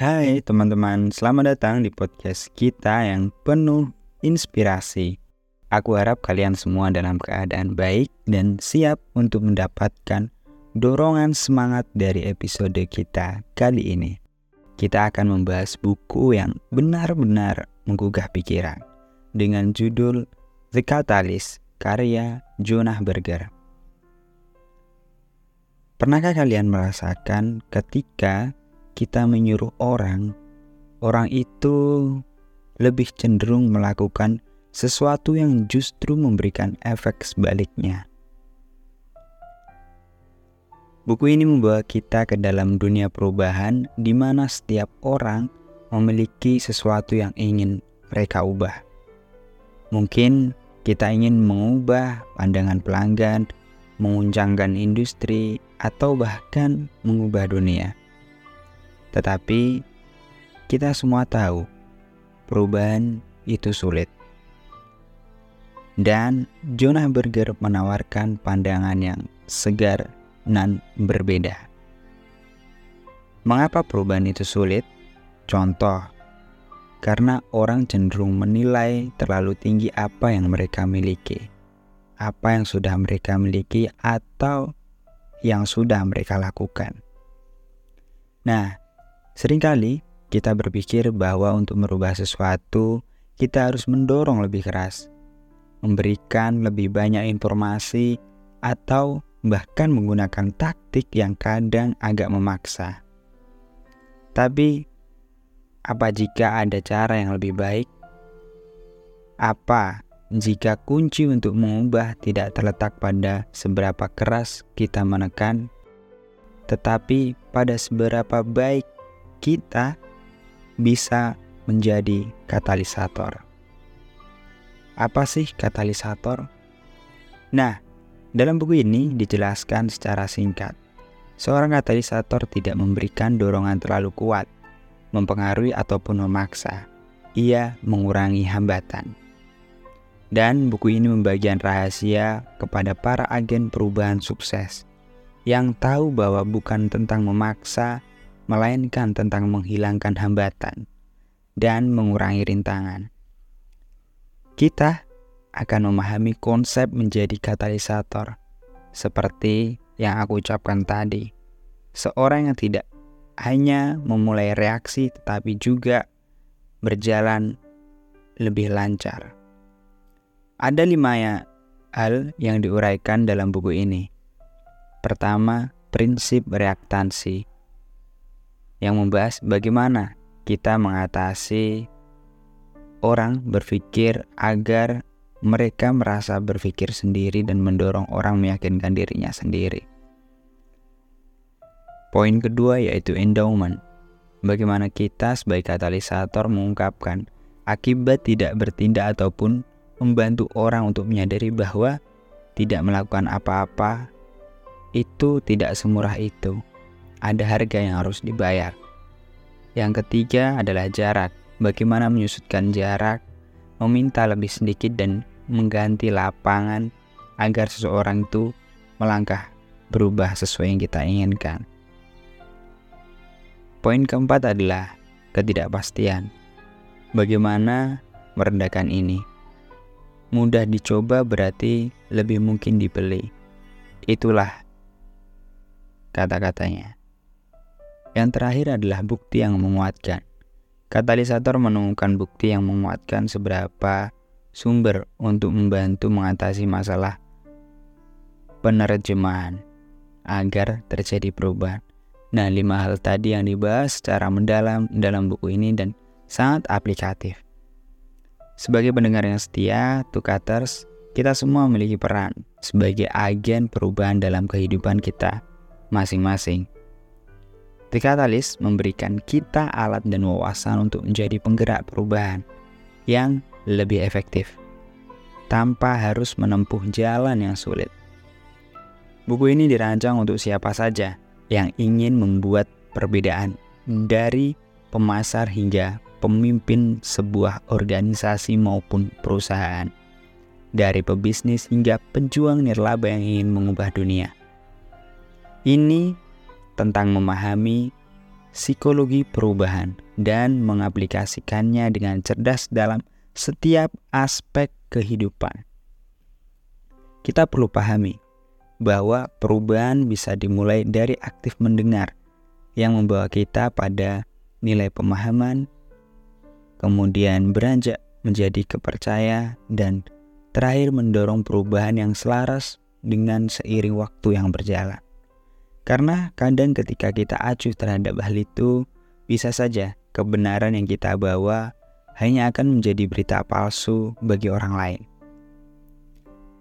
Hai teman-teman, selamat datang di podcast kita yang penuh inspirasi. Aku harap kalian semua dalam keadaan baik dan siap untuk mendapatkan dorongan semangat dari episode kita kali ini. Kita akan membahas buku yang benar-benar menggugah pikiran dengan judul The Catalyst karya Jonah Berger. Pernahkah kalian merasakan ketika kita menyuruh orang, orang itu lebih cenderung melakukan sesuatu yang justru memberikan efek sebaliknya. Buku ini membawa kita ke dalam dunia perubahan di mana setiap orang memiliki sesuatu yang ingin mereka ubah. Mungkin kita ingin mengubah pandangan pelanggan, menguncangkan industri, atau bahkan mengubah dunia. Tetapi kita semua tahu perubahan itu sulit. Dan Jonah Berger menawarkan pandangan yang segar dan berbeda. Mengapa perubahan itu sulit? Contoh, karena orang cenderung menilai terlalu tinggi apa yang mereka miliki, apa yang sudah mereka miliki, atau yang sudah mereka lakukan. Nah, Seringkali kita berpikir bahwa untuk merubah sesuatu, kita harus mendorong lebih keras, memberikan lebih banyak informasi, atau bahkan menggunakan taktik yang kadang agak memaksa. Tapi, apa jika ada cara yang lebih baik? Apa jika kunci untuk mengubah tidak terletak pada seberapa keras kita menekan, tetapi pada seberapa baik kita bisa menjadi katalisator. Apa sih katalisator? Nah, dalam buku ini dijelaskan secara singkat. Seorang katalisator tidak memberikan dorongan terlalu kuat, mempengaruhi ataupun memaksa. Ia mengurangi hambatan. Dan buku ini membagikan rahasia kepada para agen perubahan sukses yang tahu bahwa bukan tentang memaksa melainkan tentang menghilangkan hambatan dan mengurangi rintangan. Kita akan memahami konsep menjadi katalisator, seperti yang aku ucapkan tadi. Seorang yang tidak hanya memulai reaksi, tetapi juga berjalan lebih lancar. Ada lima hal yang diuraikan dalam buku ini. Pertama, prinsip reaktansi yang membahas bagaimana kita mengatasi orang berpikir agar mereka merasa berpikir sendiri dan mendorong orang meyakinkan dirinya sendiri. Poin kedua yaitu endowment. Bagaimana kita sebagai katalisator mengungkapkan akibat tidak bertindak ataupun membantu orang untuk menyadari bahwa tidak melakukan apa-apa itu tidak semurah itu ada harga yang harus dibayar. Yang ketiga adalah jarak. Bagaimana menyusutkan jarak, meminta lebih sedikit dan mengganti lapangan agar seseorang itu melangkah berubah sesuai yang kita inginkan. Poin keempat adalah ketidakpastian. Bagaimana merendahkan ini? Mudah dicoba berarti lebih mungkin dibeli. Itulah kata-katanya. Yang terakhir adalah bukti yang menguatkan. Katalisator menemukan bukti yang menguatkan seberapa sumber untuk membantu mengatasi masalah penerjemahan agar terjadi perubahan. Nah, lima hal tadi yang dibahas secara mendalam dalam buku ini dan sangat aplikatif. Sebagai pendengar yang setia, Tukaters, kita semua memiliki peran sebagai agen perubahan dalam kehidupan kita masing-masing. The memberikan kita alat dan wawasan untuk menjadi penggerak perubahan yang lebih efektif tanpa harus menempuh jalan yang sulit. Buku ini dirancang untuk siapa saja yang ingin membuat perbedaan dari pemasar hingga pemimpin sebuah organisasi maupun perusahaan, dari pebisnis hingga pejuang nirlaba yang ingin mengubah dunia. Ini tentang memahami psikologi perubahan dan mengaplikasikannya dengan cerdas dalam setiap aspek kehidupan. Kita perlu pahami bahwa perubahan bisa dimulai dari aktif mendengar yang membawa kita pada nilai pemahaman, kemudian beranjak menjadi kepercaya dan terakhir mendorong perubahan yang selaras dengan seiring waktu yang berjalan. Karena kadang ketika kita acuh terhadap hal itu, bisa saja kebenaran yang kita bawa hanya akan menjadi berita palsu bagi orang lain.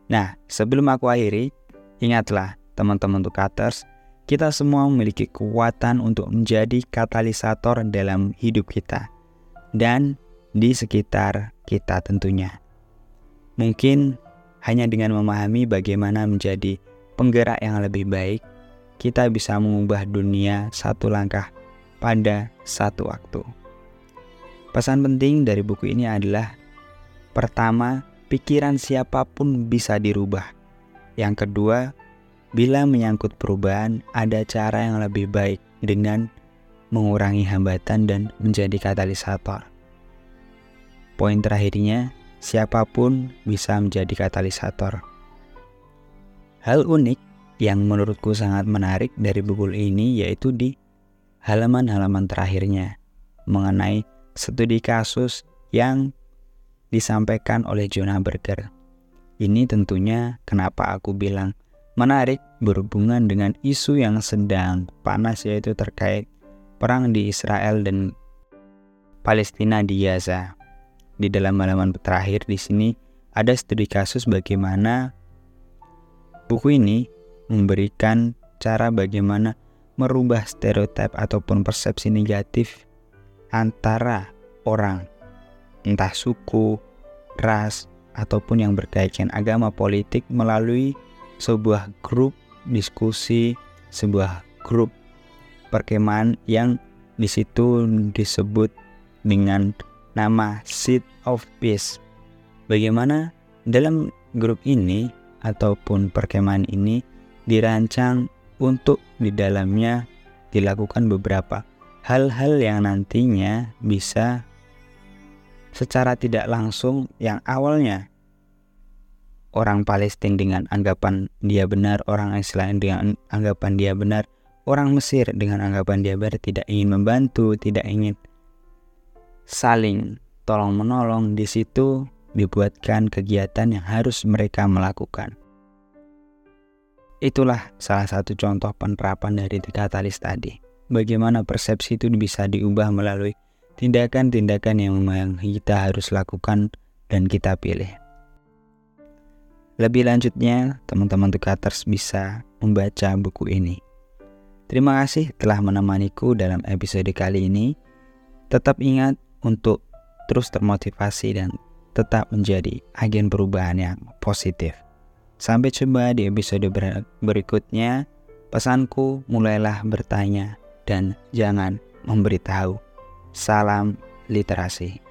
Nah, sebelum aku akhiri, ingatlah teman-teman Tukaters, kita semua memiliki kekuatan untuk menjadi katalisator dalam hidup kita dan di sekitar kita tentunya. Mungkin hanya dengan memahami bagaimana menjadi penggerak yang lebih baik, kita bisa mengubah dunia satu langkah pada satu waktu. Pesan penting dari buku ini adalah pertama, pikiran siapa pun bisa dirubah. Yang kedua, bila menyangkut perubahan, ada cara yang lebih baik dengan mengurangi hambatan dan menjadi katalisator. Poin terakhirnya, siapa pun bisa menjadi katalisator. Hal unik yang menurutku sangat menarik dari buku ini yaitu di halaman-halaman terakhirnya mengenai studi kasus yang disampaikan oleh Jonah Berger. Ini tentunya kenapa aku bilang menarik berhubungan dengan isu yang sedang panas yaitu terkait perang di Israel dan Palestina di Gaza. Di dalam halaman terakhir di sini ada studi kasus bagaimana buku ini memberikan cara bagaimana merubah stereotip ataupun persepsi negatif antara orang, entah suku, ras, ataupun yang berkaitan agama politik melalui sebuah grup diskusi, sebuah grup perkemahan yang di situ disebut dengan nama Seed of Peace. Bagaimana dalam grup ini ataupun perkemahan ini dirancang untuk di dalamnya dilakukan beberapa hal-hal yang nantinya bisa secara tidak langsung yang awalnya orang Palestina dengan anggapan dia benar, orang Israel dengan anggapan dia benar, orang Mesir dengan anggapan dia benar tidak ingin membantu, tidak ingin saling tolong menolong di situ dibuatkan kegiatan yang harus mereka melakukan. Itulah salah satu contoh penerapan dari katalis tadi bagaimana persepsi itu bisa diubah melalui tindakan-tindakan yang memang kita harus lakukan dan kita pilih. Lebih lanjutnya, teman-teman Tukaters bisa membaca buku ini. Terima kasih telah menemaniku dalam episode kali ini. Tetap ingat untuk terus termotivasi dan tetap menjadi agen perubahan yang positif. Sampai jumpa di episode berikutnya. Pesanku, mulailah bertanya dan jangan memberitahu. Salam literasi.